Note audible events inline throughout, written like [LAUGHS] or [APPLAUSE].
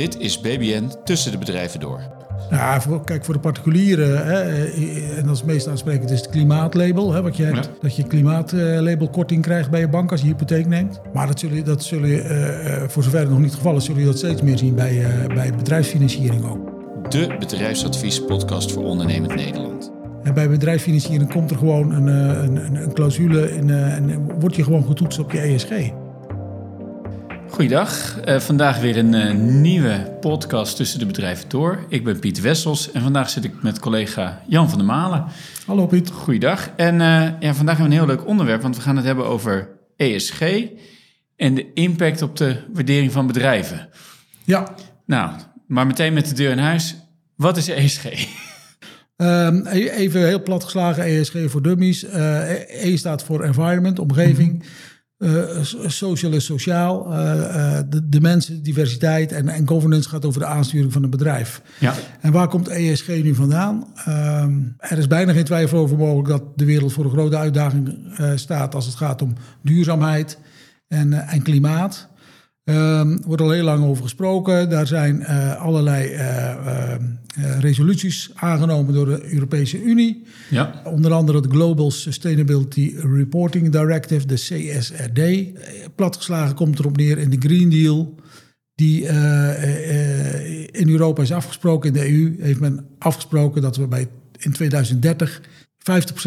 Dit is BBN Tussen de Bedrijven Door. Ja, voor, kijk, voor de particulieren, hè, en dat is het meest aansprekend, is het klimaatlabel. Hè, wat je hebt, Ja. Dat je klimaatlabelkorting krijgt bij je bank als je hypotheek neemt. Maar dat zul je, dat zul je eh, eh, voor zover het nog niet het geval is, zul je dat steeds meer zien bij, eh, bij bedrijfsfinanciering ook. De bedrijfsadviespodcast voor ondernemend Nederland. En bij bedrijfsfinanciering komt er gewoon een, eh, een, een, een clausule in, eh, en word je gewoon getoetst op je ESG. Goeiedag, Eh, vandaag weer een eh, nieuwe podcast Tussen de Bedrijven Door. Ik ben Piet Wessels en vandaag zit ik met collega Jan van der Malen. Hallo Piet. Goeiedag. En eh, ja, vandaag hebben we een heel leuk onderwerp, want we gaan het hebben over ESG en de impact op de waardering van bedrijven. Ja, Nou, maar meteen met de deur in huis. Wat is ESG? Ehm, e- even heel plat geslagen, ESG voor dummies. Eh, E staat voor environment, omgeving. Eh, so- social is sociaal. Eh, eh, de, de mensen, diversiteit en, en governance gaat over de aansturing van een bedrijf. Ja. En waar komt ESG nu vandaan? Ehm, er is bijna geen twijfel over mogelijk dat de wereld voor een grote uitdaging eh, staat als het gaat om duurzaamheid en, eh, en klimaat. Ehm, Er wordt al heel lang over gesproken. Daar zijn eh, allerlei eh, eh, resoluties aangenomen door de Europese Unie. Ja. Onder andere de Global Sustainability Reporting Directive, de CSRD. Platgeslagen komt erop neer in de Green Deal. Die in Europa is afgesproken. In de EU heeft men afgesproken dat we bij, in 2030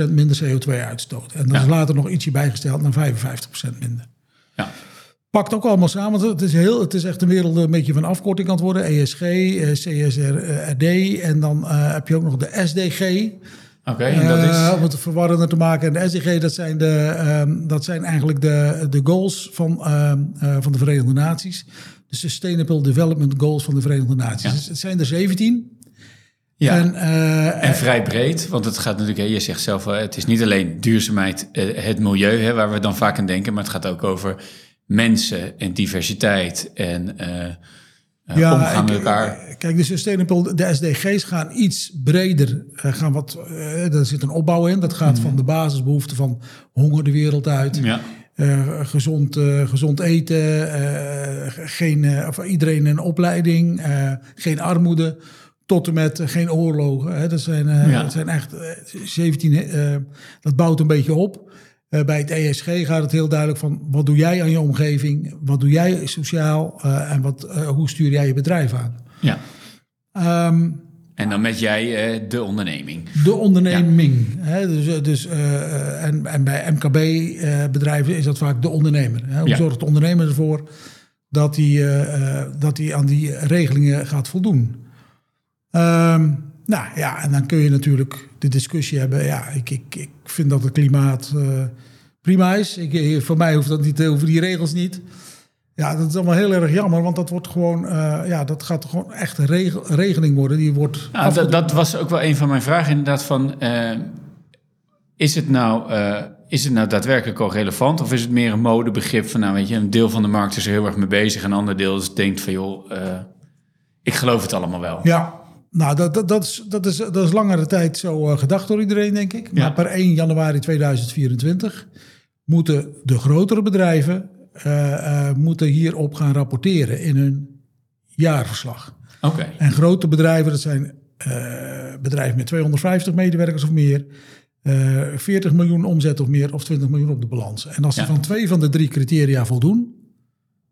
50% minder CO2 uitstoten. En dat Ja. is later nog ietsje bijgesteld naar 55% minder Ja. Pakt ook allemaal samen. want Het is, heel, het is echt een wereld een beetje van afkorting aan het worden. ESG, eh, CSRD en dan eh, heb je ook nog de SDG. Oké, en dat is... Eh, om het verwarrender te maken. En de SDG, dat zijn, de, ehm, dat zijn eigenlijk de, de goals van, ehm, eh, van de Verenigde Naties. De Sustainable Development Goals van de Verenigde Naties. Ja. Dus het zijn er 17. ja. En, eh, En vrij breed, want het gaat natuurlijk, je zegt zelf het is niet alleen duurzaamheid, eh, het milieu, hè, waar we dan vaak aan denken, maar het gaat ook over mensen en diversiteit en eh, eh, omgaan met elkaar. Kijk, de Sustainable, de SDG's gaan iets breder. eh, gaan wat, er zit een opbouw in. Dat gaat van de basisbehoeften van honger de wereld uit. Ja, gezond, gezond eten. geen, of iedereen een opleiding. geen armoede. Tot en met geen oorlogen. Hè. Dat, zijn, Ja. dat zijn echt eh, 17. eh, dat bouwt een beetje op. Eh, bij het ESG gaat het heel duidelijk van wat doe jij aan je omgeving, wat doe jij sociaal eh, en wat, eh, hoe stuur jij je bedrijf aan. ja. Ehm, En dan met jij de onderneming. de onderneming. Hè? Dus, dus, en, en bij MKB-bedrijven is dat vaak de ondernemer. Hè? Hoe Ja. zorgt de ondernemer ervoor dat hij, dat hij aan die regelingen gaat voldoen? Ehm, nou ja, en dan kun je natuurlijk de discussie hebben. Ja, ik, ik, ik vind dat het klimaat eh, prima is. Ik, eh, voor mij hoeft dat niet, hoeven die regels niet. Ja, dat is allemaal heel erg jammer, want dat wordt gewoon, eh, ja, dat gaat gewoon echt een regel, regeling worden. Die wordt Nou, dat, dat was ook wel een van mijn vragen inderdaad van, eh, is, het nou, eh, is het nou daadwerkelijk al relevant of is het meer een modebegrip van, nou weet je, een deel van de markt is er heel erg mee bezig en een ander deel is, denkt van, joh, eh, ik geloof het allemaal wel. Ja, nou, dat, dat, dat, is, dat, is, dat is langere tijd zo eh, gedacht door iedereen, denk ik. Maar Ja. per 1 januari 2024 moeten de grotere bedrijven eh, eh, moeten hierop gaan rapporteren in hun jaarverslag. Oké, En grote bedrijven, dat zijn bedrijven met 250 medewerkers of meer, eh 40 miljoen omzet of meer of 20 miljoen op de balans. En als ze van twee van de drie criteria voldoen,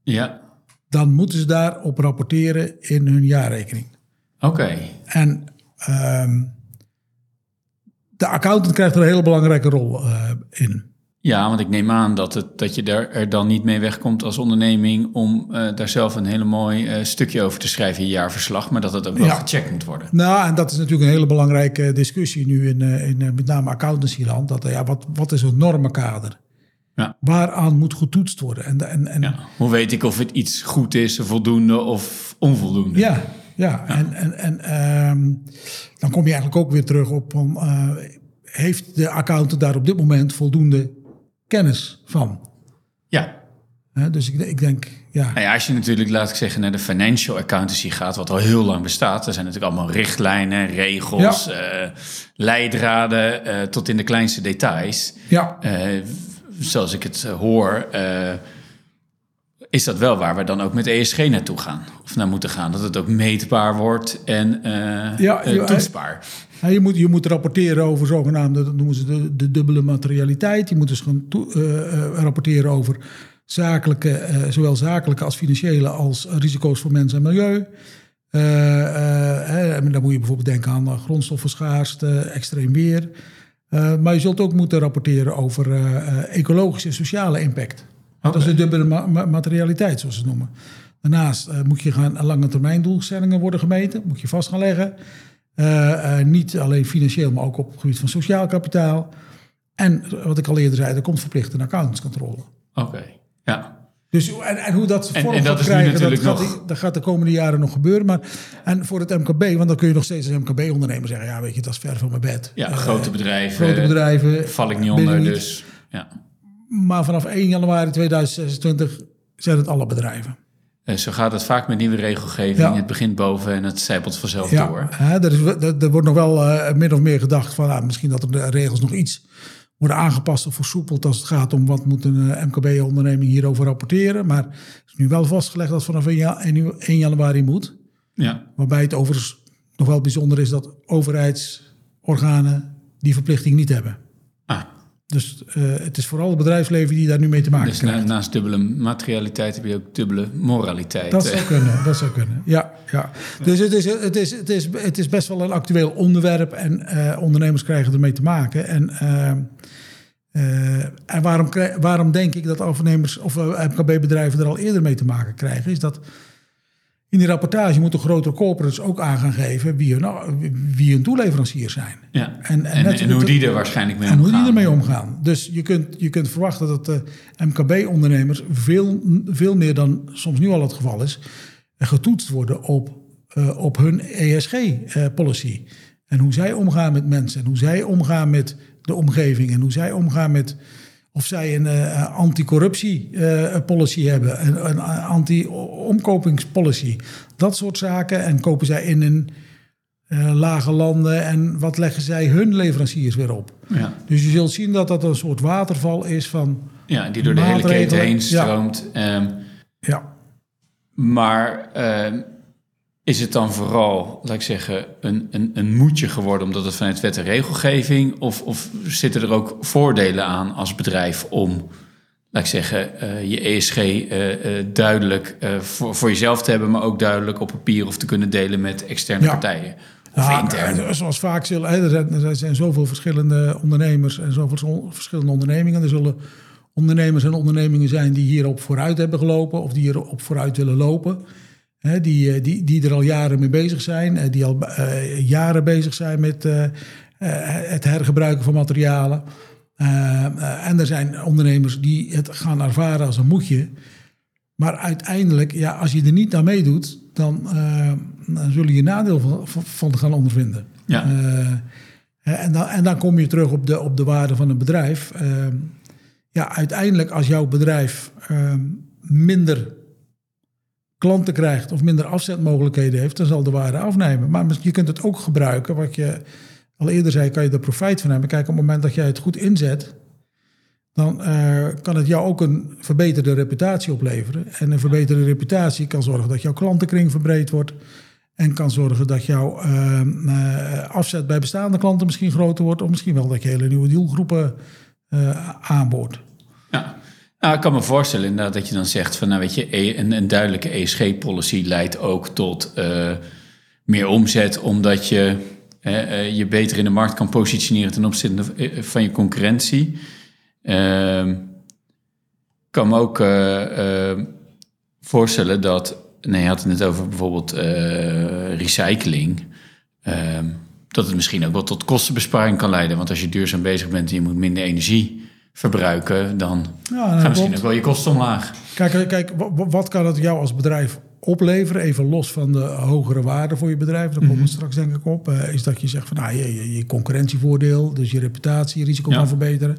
ja, dan moeten ze daarop rapporteren in hun jaarrekening. Oké. En ehm, de accountant krijgt er een hele belangrijke rol eh, in. Ja, want ik neem aan dat, het, dat je daar, er dan niet mee wegkomt als onderneming om eh, daar zelf een hele mooi eh, stukje over te schrijven in je jaarverslag, maar dat het ook wel Ja. gecheckt moet worden. Nou, en dat is natuurlijk een hele belangrijke discussie nu in, in met name accountancyland. Dat, ja, wat, wat is het normenkader? Ja. Waaraan moet getoetst worden? En, en, en, Ja. Hoe weet ik of het iets goed is, voldoende of onvoldoende? Ja, ja. En, en, en ehm, dan kom je eigenlijk ook weer terug op van, eh, heeft de accountant daar op dit moment voldoende kennis van? ja. Dus ik, ik denk, ja, Nou ja, als je natuurlijk, laat ik zeggen, naar de financial accountancy gaat, wat al heel lang bestaat, er zijn natuurlijk allemaal richtlijnen, regels, eh, leidraden, eh, tot in de kleinste details. ja, zoals ik het hoor, is dat wel waar we dan ook met ESG naartoe gaan? Of naar moeten gaan? Dat het ook meetbaar wordt en uh, ja, uh, toetsbaar. Ja, je, moet, je moet rapporteren over zogenaamde, dat noemen ze de, de dubbele materialiteit. Je moet dus gaan uh, rapporteren over zakelijke, zowel zakelijke als financiële als risico's voor mensen en milieu. dan moet je bijvoorbeeld denken aan grondstoffenschaarste, extreem weer. maar je zult ook moeten rapporteren over ecologische en sociale impact. Dat is de dubbele materialiteit, zoals ze het noemen. Daarnaast uh, moet je gaan lange termijn doelstellingen worden gemeten, moet je vast gaan leggen. Uh, uh, niet alleen financieel, maar ook op het gebied van sociaal kapitaal. En wat ik al eerder zei, er komt verplichte accountantscontrole. Oké, ja. Dus, en, en hoe dat vorm en, gaat krijgen, dat gaat, dat gaat, de komende jaren nog gebeuren. Maar, en voor het MKB, want dan kun je nog steeds als MKB-ondernemer zeggen... ja, weet je, dat is ver van mijn bed. Ja, grote bedrijven. Grote bedrijven. Val ik niet onder, dus... Ja. Maar vanaf 1 januari 2026 zijn het alle bedrijven. En zo gaat het vaak met nieuwe regelgeving. Het begint boven en het zijpelt vanzelf door. Ja, er, is, er, wordt nog wel uh, min of meer gedacht van nou, misschien dat er de regels nog iets worden aangepast of versoepeld als het gaat om wat moet een uh, MKB-onderneming hierover rapporteren. Maar het is nu wel vastgelegd dat vanaf 1, 1 januari moet. Ja. Waarbij het overigens nog wel bijzonder is dat overheidsorganen die verplichting niet hebben. Dus uh, het is vooral het bedrijfsleven die daar nu mee te maken dus krijgt. naast dubbele materialiteit heb je ook dubbele moraliteit. Dat zou [LAUGHS] kunnen, dat zou kunnen. Ja, ja. Dus het is, het, is, het, is, het is best wel een actueel onderwerp en uh, ondernemers krijgen ermee te maken. En, uh, en waarom, waarom denk ik dat ondernemers of MKB-bedrijven er al eerder mee te maken krijgen, is dat in die rapportage moeten grotere corporates ook aan gaan geven wie hun, wie hun toeleveranciers zijn. Ja. En, en, en, hoe die er waarschijnlijk mee omgaan. En hoe die ermee omgaan. Dus je kunt, je kunt verwachten dat de MKB-ondernemers veel, veel meer dan soms nu al het geval is, getoetst worden op, uh, op hun ESG-policy. Uh, en hoe zij omgaan met mensen en hoe zij omgaan met de omgeving en hoe zij omgaan met of zij een uh, anticorruptie-policy uh, hebben, een, een anti-omkopingspolicy. Dat soort zaken. En kopen zij in een uh, lage landen en wat leggen zij hun leveranciers weer op. Ja. Dus je zult zien dat dat een soort waterval is van. Ja, die door de hele keten heen stroomt. Ja. Um, ja. Maar ehm, is het dan vooral, laat ik zeggen, een, een, een moedje geworden omdat het vanuit wet en regelgeving? Of, of zitten er ook voordelen aan als bedrijf om, laat ik zeggen, uh, je ESG uh, uh, duidelijk voor, voor jezelf te hebben, maar ook duidelijk op papier of te kunnen delen met externe ja. partijen? Of intern? Zoals vaak zullen, er zijn, er zijn zoveel verschillende ondernemers en zoveel verschillende ondernemingen. Er zullen ondernemers en ondernemingen zijn die hierop vooruit hebben gelopen of die hierop vooruit willen lopen die, eh, die, die er al jaren mee bezig zijn, eh, die al uh, jaren bezig zijn met uh, het hergebruiken van materialen. en er zijn ondernemers die het gaan ervaren als een moedje. Maar uiteindelijk, ja, als je er niet aan meedoet, dan, dan zul je je nadeel van, van gaan ondervinden. Ja. en, dan, en dan kom je terug op de, op de waarde van een bedrijf. ja, uiteindelijk als jouw bedrijf minder klanten krijgt of minder afzetmogelijkheden heeft, dan zal de waarde afnemen. Maar je kunt het ook gebruiken, wat je al eerder zei, kan je er profijt van hebben. Kijk, op het moment dat jij het goed inzet, dan uh, kan het jou ook een verbeterde reputatie opleveren. En een verbeterde reputatie kan zorgen dat jouw klantenkring verbreed wordt. En kan zorgen dat jouw uh, uh, afzet bij bestaande klanten misschien groter wordt. Of misschien wel dat je hele nieuwe doelgroepen aanboort. Ja, nou, ik kan me voorstellen inderdaad dat je dan zegt van, nou weet je, e- een, een duidelijke ESG-policy leidt ook tot uh, meer omzet, omdat je uh, je beter in de markt kan positioneren ten opzichte van je concurrentie. Uh, kan me ook voorstellen dat, nee, je had het net over bijvoorbeeld recycling. Ehm, dat het misschien ook wel tot kostenbesparing kan leiden. Want als je duurzaam bezig bent en je moet minder energie verbruiken, dan ja, gaan misschien ook wel je kosten omlaag. Kijk, kijk, wat kan het jou als bedrijf opleveren? Even los van de hogere waarde voor je bedrijf, daar komen we mhm. straks denk ik op. Uh, is dat je zegt van nou, je, je concurrentievoordeel, dus je reputatie, je risico kan verbeteren.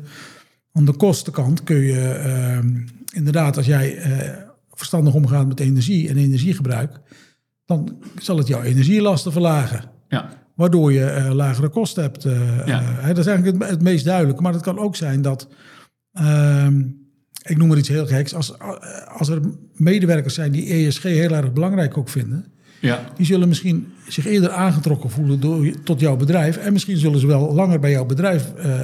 Aan de kostenkant kun je uh, inderdaad, als jij uh, verstandig omgaat met energie en energiegebruik, dan zal het jouw energielasten verlagen. Ja waardoor je uh, lagere kosten hebt. Uh, ja. uh, dat is eigenlijk het, het, meest duidelijke. Maar het kan ook zijn dat, ehm, ik noem maar iets heel geks. Als, als er medewerkers zijn die ESG heel erg belangrijk ook vinden, Ja. die zullen misschien zich eerder aangetrokken voelen door, tot jouw bedrijf. En misschien zullen ze wel langer bij jouw bedrijf eh,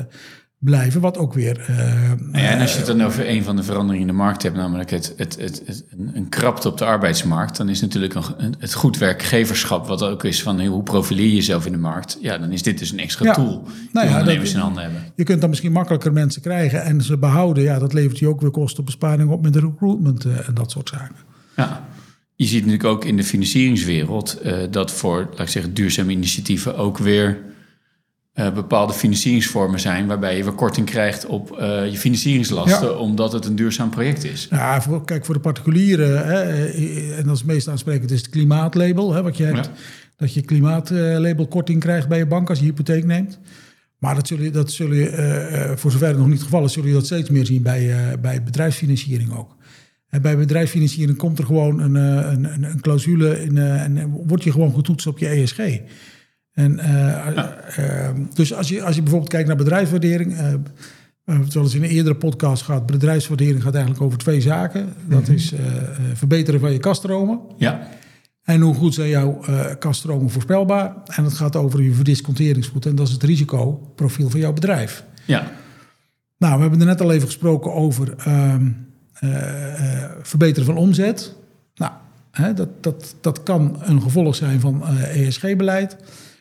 blijven, wat ook weer. eh, Nou ja, en als je het dan over een van de veranderingen in de markt hebt, namelijk het, het, het, het- een, krapte op de arbeidsmarkt, dan is natuurlijk een, het goed werkgeverschap, wat ook is van hoe profileer je jezelf in de markt, ja, dan is dit dus een extra Ja. tool die Nou ja, ondernemers dat- in handen hebben. Je kunt dan misschien makkelijker mensen krijgen en ze behouden. Ja, dat levert je ook weer kostenbesparing op met de recruitment eh, en dat soort zaken. Ja. Je ziet natuurlijk ook in de financieringswereld eh, dat voor, laat ik zeggen, duurzame initiatieven ook weer eh, bepaalde financieringsvormen zijn waarbij je weer korting krijgt op eh, je financieringslasten, Ja. omdat het een duurzaam project is. Ja, voor, kijk, voor de particulieren, hè, eh, en dat is het meest aansprekend, is het klimaatlabel. Hè, wat je hebt, Ja. dat je klimaatlabel korting krijgt bij je bank als je hypotheek neemt. Maar dat zul je, dat zul je voor zover het nog niet het geval is, zul je dat steeds meer zien bij, bij bedrijfsfinanciering ook. En bij bedrijfsfinanciering komt er gewoon een, een, een, een clausule in, en word je gewoon getoetst op je ESG. En, eh, eh, dus als je, als je bijvoorbeeld kijkt naar bedrijfswaardering, eh, we hebben het wel eens in een eerdere podcast gehad. Bedrijfswaardering gaat eigenlijk over twee zaken. Dat is eh, eh, verbeteren van je kaststromen. Ja, En hoe goed zijn jouw eh kaststromen voorspelbaar. En het gaat over je verdisconteringsgoed. En dat is het risicoprofiel van jouw bedrijf. ja, Nou, we hebben er net al even gesproken over ehm, eh, eh, verbeteren van omzet. Nou, hè, dat, dat, dat kan een gevolg zijn van eh, ESG-beleid.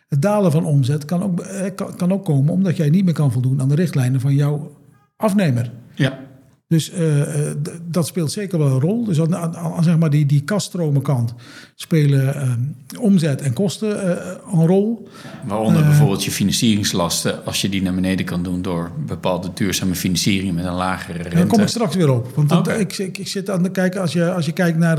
Het dalen van omzet kan ook, eh, kan, kan ook komen omdat jij niet meer kan voldoen aan de richtlijnen van jouw afnemer. ja. Dus eh, eh, dat speelt zeker wel een rol. Dus aan, aan, aan, zeg maar die, die kaststromenkant spelen omzet en kosten een rol. Waaronder bijvoorbeeld je financieringslasten, als je die naar beneden kan doen door bepaalde duurzame financiering met een lagere rente. Daar kom ik straks weer op. Want dat- ik, ik, ik zit aan het kijken, als je, als je kijkt naar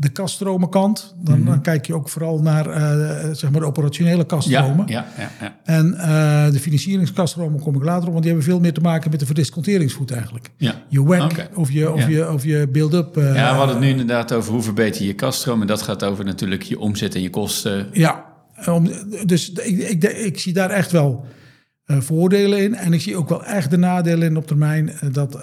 de kaststromenkant, dan, Mhm. dan kijk je ook vooral naar eh, zeg maar de operationele kaststromen. ja, ja, ja. En eh, de financieringskaststromen kom ik later op, want die hebben veel meer te maken met de verdisconteringsvoet eigenlijk. ja. Je Oké. of je, of je, of je build-up. eh, Ja, we hadden het nu inderdaad over hoe verbeter je je kaststroom. En dat gaat over natuurlijk je omzet en je kosten. Ja, dus ik, ik, ik zie daar echt wel voordelen in. En ik zie ook wel echt de nadelen in op termijn. dat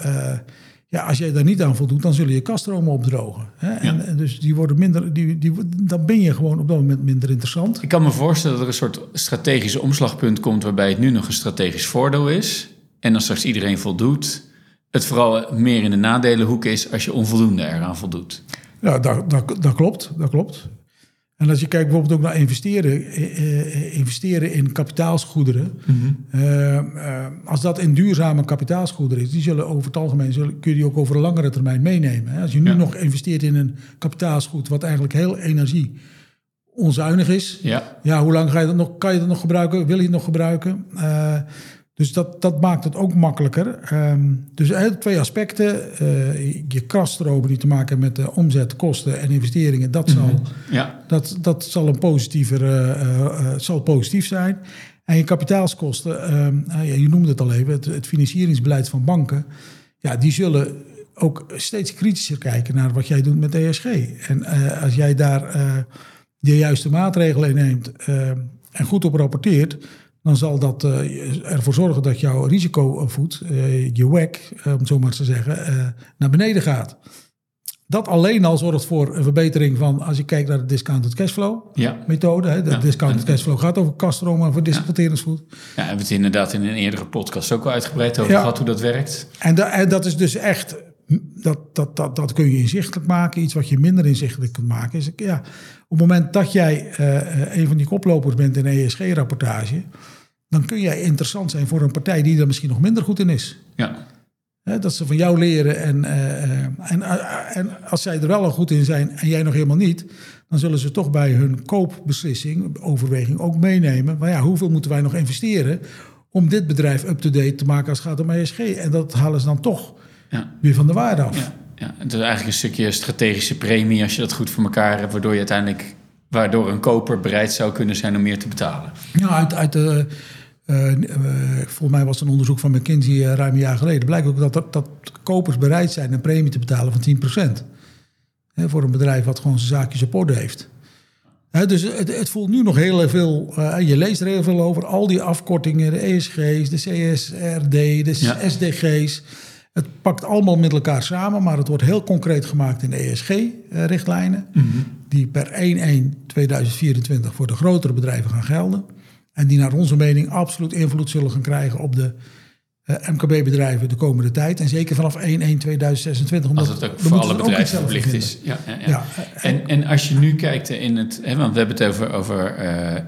ja, als jij daar niet aan voldoet, dan zullen je kaststromen opdrogen. Hè? En, en dus die worden minder, die, die, dan ben je gewoon op dat moment minder interessant. Ik kan me voorstellen dat er een soort strategische omslagpunt komt waarbij het nu nog een strategisch voordeel is. En als straks iedereen voldoet, het vooral meer in de nadelenhoek is als je onvoldoende eraan voldoet. Ja, dat, dat, dat klopt, dat klopt. En als je kijkt bijvoorbeeld ook naar investeren, eh, eh, investeren in kapitaalsgoederen. eh, eh, als dat in duurzame kapitaalsgoederen is, die zullen over het algemeen zullen, kun je die ook over een langere termijn meenemen. Als je nu Ja. nog investeert in een kapitaalsgoed wat eigenlijk heel energie onzuinig is. Ja, Ja, hoe lang ga je dat nog, kan je dat nog gebruiken? Wil je het nog gebruiken? Eh, dus dat, dat maakt het ook makkelijker. Ehm, dus eigenlijk twee aspecten. Eh, je kaststromen die te maken hebben met de omzet, kosten en investeringen. Dat, zal, ja, dat, dat zal een positiever, eh, eh, eh, zal positief zijn. En je kapitaalskosten, ehm, ja, je noemde het al even, het, het financieringsbeleid van banken. Ja, die zullen ook steeds kritischer kijken naar wat jij doet met ESG. En eh, als jij daar eh, de juiste maatregelen in neemt eh, en goed op rapporteert, dan zal dat eh, ervoor zorgen dat jouw risicovoet, eh je WACC, eh, om zo maar te zeggen, eh, naar beneden gaat. Dat alleen al zorgt voor een verbetering van, als je kijkt naar de discounted cashflow ja. methode. Hè, de Ja. discounted cashflow gaat over kaststromen, voor disconteringsgoed. Ja, hebben we het inderdaad in een eerdere podcast ook al uitgebreid over gehad hoe dat werkt. En, da- en dat is dus echt, dat, dat, dat, dat kun je inzichtelijk maken. Iets wat je minder inzichtelijk kunt maken is, ja, op het moment dat jij eh, eh, een van die koplopers bent in een ESG-rapportage, dan kun jij interessant zijn voor een partij die er misschien nog minder goed in is. Ja, Hè, dat ze van jou leren. En, eh, en, en als zij er wel al goed in zijn en jij nog helemaal niet, dan zullen ze toch bij hun koopbeslissing, overweging ook meenemen. Maar ja, hoeveel moeten wij nog investeren om dit bedrijf up-to-date te maken als het gaat om ESG? En dat halen ze dan toch weer van de waarde af. ja. ja. Het is eigenlijk een stukje strategische premie als je dat goed voor elkaar hebt, waardoor je uiteindelijk, waardoor een koper bereid zou kunnen zijn om meer te betalen. Ja, uit, uit de, eh, volgens mij was het een onderzoek van McKinsey eh, ruim een jaar geleden. Blijkt ook dat, dat, dat kopers bereid zijn een premie te betalen van 10%. Hè, voor een bedrijf wat gewoon zijn zaakjes op orde heeft. Hè, dus het, het voelt nu nog heel veel, je leest er heel veel over, al die afkortingen, de ESG's, de CSRD, de Ja. SDG's. Het pakt allemaal met elkaar samen, maar het wordt heel concreet gemaakt in de ESG-richtlijnen. Die per 1-1-2024 voor de grotere bedrijven gaan gelden. En die naar onze mening absoluut invloed zullen gaan krijgen op de eh, MKB-bedrijven de komende tijd. En zeker vanaf 1-1-2026. Als het ook voor alle bedrijven verplicht is. Ja, ja, ja. ja, en, en als je nu kijkt in het... Hè, want we hebben het over, over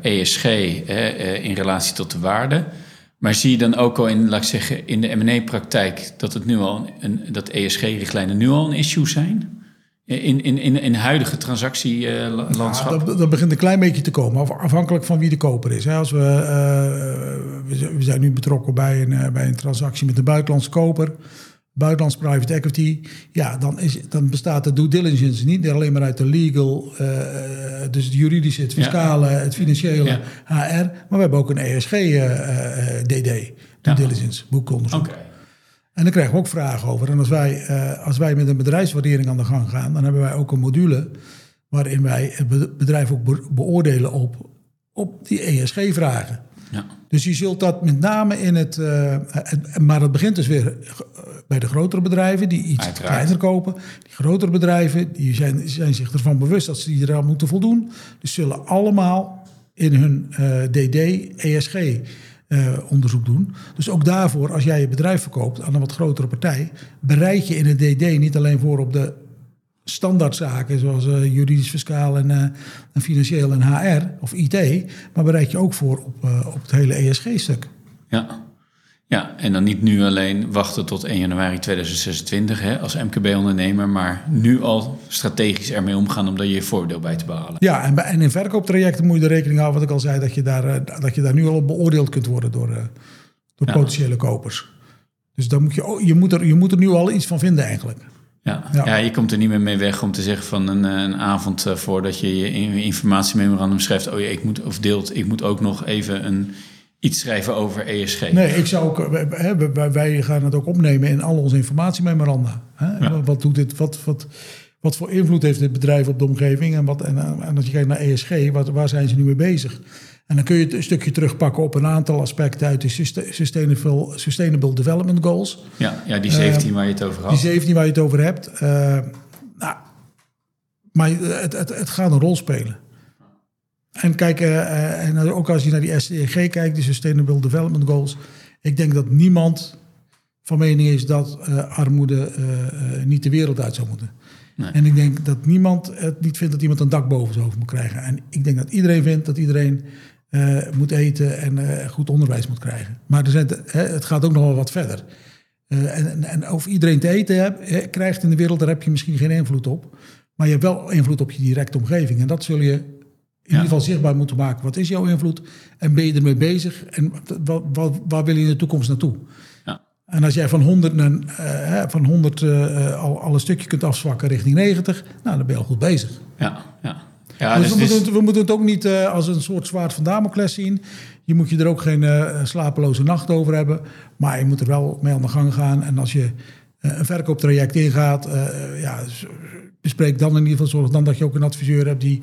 uh, ESG hè, uh, in relatie tot de waarde... Maar zie je dan ook al in, laat ik zeggen, in de M&A-praktijk dat het nu al een, dat ESG-richtlijnen nu al een issue zijn? In, in, in, in huidige transactielandschap? Dat, dat, begint een klein beetje te komen, afhankelijk van wie de koper is. Als we, uh, we zijn nu betrokken bij een, bij een transactie met een buitenlandse koper buitenlands private equity, ja, dan, is, dan bestaat de due diligence niet alleen maar uit de legal, uh, dus het juridische, het fiscale, het financiële, HR, maar we hebben ook een ESG-DD, uh, due diligence, boekonderzoek. Okay. En daar krijgen we ook vragen over. En als wij, als wij met een bedrijfswaardering aan de gang gaan, dan hebben wij ook een module waarin wij het bedrijf ook beoordelen op, op die ESG-vragen. Ja. Dus je zult dat met name in het. Uh, maar het begint dus weer bij de grotere bedrijven die iets Uiteraard. kleiner kopen. Die grotere bedrijven die zijn, zijn zich ervan bewust dat ze die eraan moeten voldoen. Dus zullen allemaal in hun uh, DD ESG uh, onderzoek doen. Dus ook daarvoor, als jij je bedrijf verkoopt aan een wat grotere partij, bereid je in het DD niet alleen voor op de standaardzaken zoals uh, juridisch, fiscaal en, uh, en, financieel en HR of IT, maar bereid je ook voor op, uh, op het hele ESG-stuk. Ja. ja, en dan niet nu alleen wachten tot 1 januari 2026 hè, als MKB-ondernemer, maar nu al strategisch ermee omgaan om daar je voordeel bij te behalen. Ja, en, en in verkooptrajecten moet je er rekening houden, wat ik al zei, dat je daar, dat je daar nu al op beoordeeld kunt worden door, door ja. potentiële kopers. Dus dan moet je, je, moet er, je moet er nu al iets van vinden eigenlijk. Ja. ja. je komt er niet meer mee weg om te zeggen van een, een avond uh, voordat je je informatiememorandum schrijft, oh ja, ik moet, of deelt, ik moet ook nog even een, iets schrijven over ESG. Nee, ik zou ook, hè, wij, wij gaan het ook opnemen in al onze informatiememoranda. Hè? Ja. Wat doet dit, wat, wat, wat voor invloed heeft dit bedrijf op de omgeving? En, wat, en, en als je kijkt naar ESG, wat, waar zijn ze nu mee bezig? En dan kun je het een stukje terugpakken op een aantal aspecten uit de Sustainable, sustainable Development Goals. Ja, ja die 17 uh, waar je het over had. Die 17 waar je het over hebt. Uh, nou, maar het, het, het gaat een rol spelen. En kijk, uh, en ook als je naar die SDG kijkt, die Sustainable Development Goals. Ik denk dat niemand van mening is dat armoede niet de wereld uit zou moeten. Nee. En ik denk dat niemand het niet vindt dat iemand een dak boven zijn hoofd moet krijgen. En ik denk dat iedereen vindt dat iedereen uh, moet eten en uh, goed onderwijs moet krijgen. Maar er zijn, hè, het gaat ook nog wel wat verder. Uh, en, en, of iedereen te eten krijgt in de wereld, daar heb je misschien geen invloed op. Maar je hebt wel invloed op je directe omgeving. En dat zul je in ja. ieder geval zichtbaar moeten maken. Wat is jouw invloed? En ben je ermee bezig? En wat, wat, waar wil je in de toekomst naartoe? Ja. En als jij van 100, uh, van 100 al, al een stukje kunt afzwakken richting 90, nou, dan ben je al goed bezig. Ja, ja. Ja, dus, dus we, moeten het, we, moeten het, ook niet uh, als een soort zwaard van Damocles zien. Je moet je er ook geen uh, slapeloze nacht over hebben. Maar je moet er wel mee aan de gang gaan. En als je uh, een verkooptraject ingaat, ja, bespreek dan in ieder geval zorg dan dat je ook een adviseur hebt die,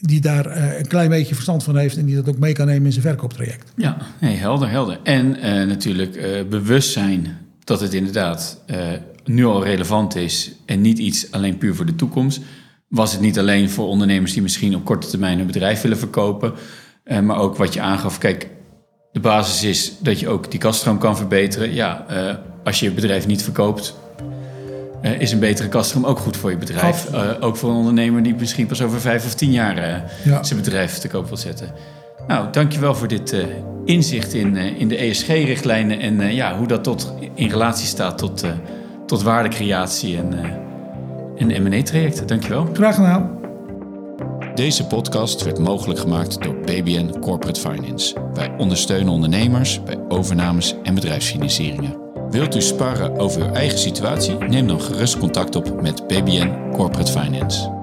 die daar een klein beetje verstand van heeft en die dat ook mee kan nemen in zijn verkooptraject. Ja, nee, helder, helder. En natuurlijk bewustzijn dat het inderdaad nu al relevant is en niet iets alleen puur voor de toekomst was het niet alleen voor ondernemers die misschien op korte termijn een bedrijf willen verkopen, uh, maar ook wat je aangaf. Kijk, de basis is dat je ook die kaststroom kan verbeteren. Ja, uh, als je je bedrijf niet verkoopt, uh, is een betere kaststroom ook goed voor je bedrijf. ook voor een ondernemer die misschien pas over vijf of tien jaar ja. zijn bedrijf te koop wil zetten. Nou, dankjewel voor dit inzicht in, in de ESG-richtlijnen en ja, hoe dat tot, in relatie staat tot, tot waardecreatie en en M&A-trajecten. Dankjewel. Graag gedaan. Deze podcast werd mogelijk gemaakt door BBN Corporate Finance. Wij ondersteunen ondernemers bij overnames en bedrijfsfinancieringen. Wilt u sparren over uw eigen situatie? Neem dan gerust contact op met BBN Corporate Finance.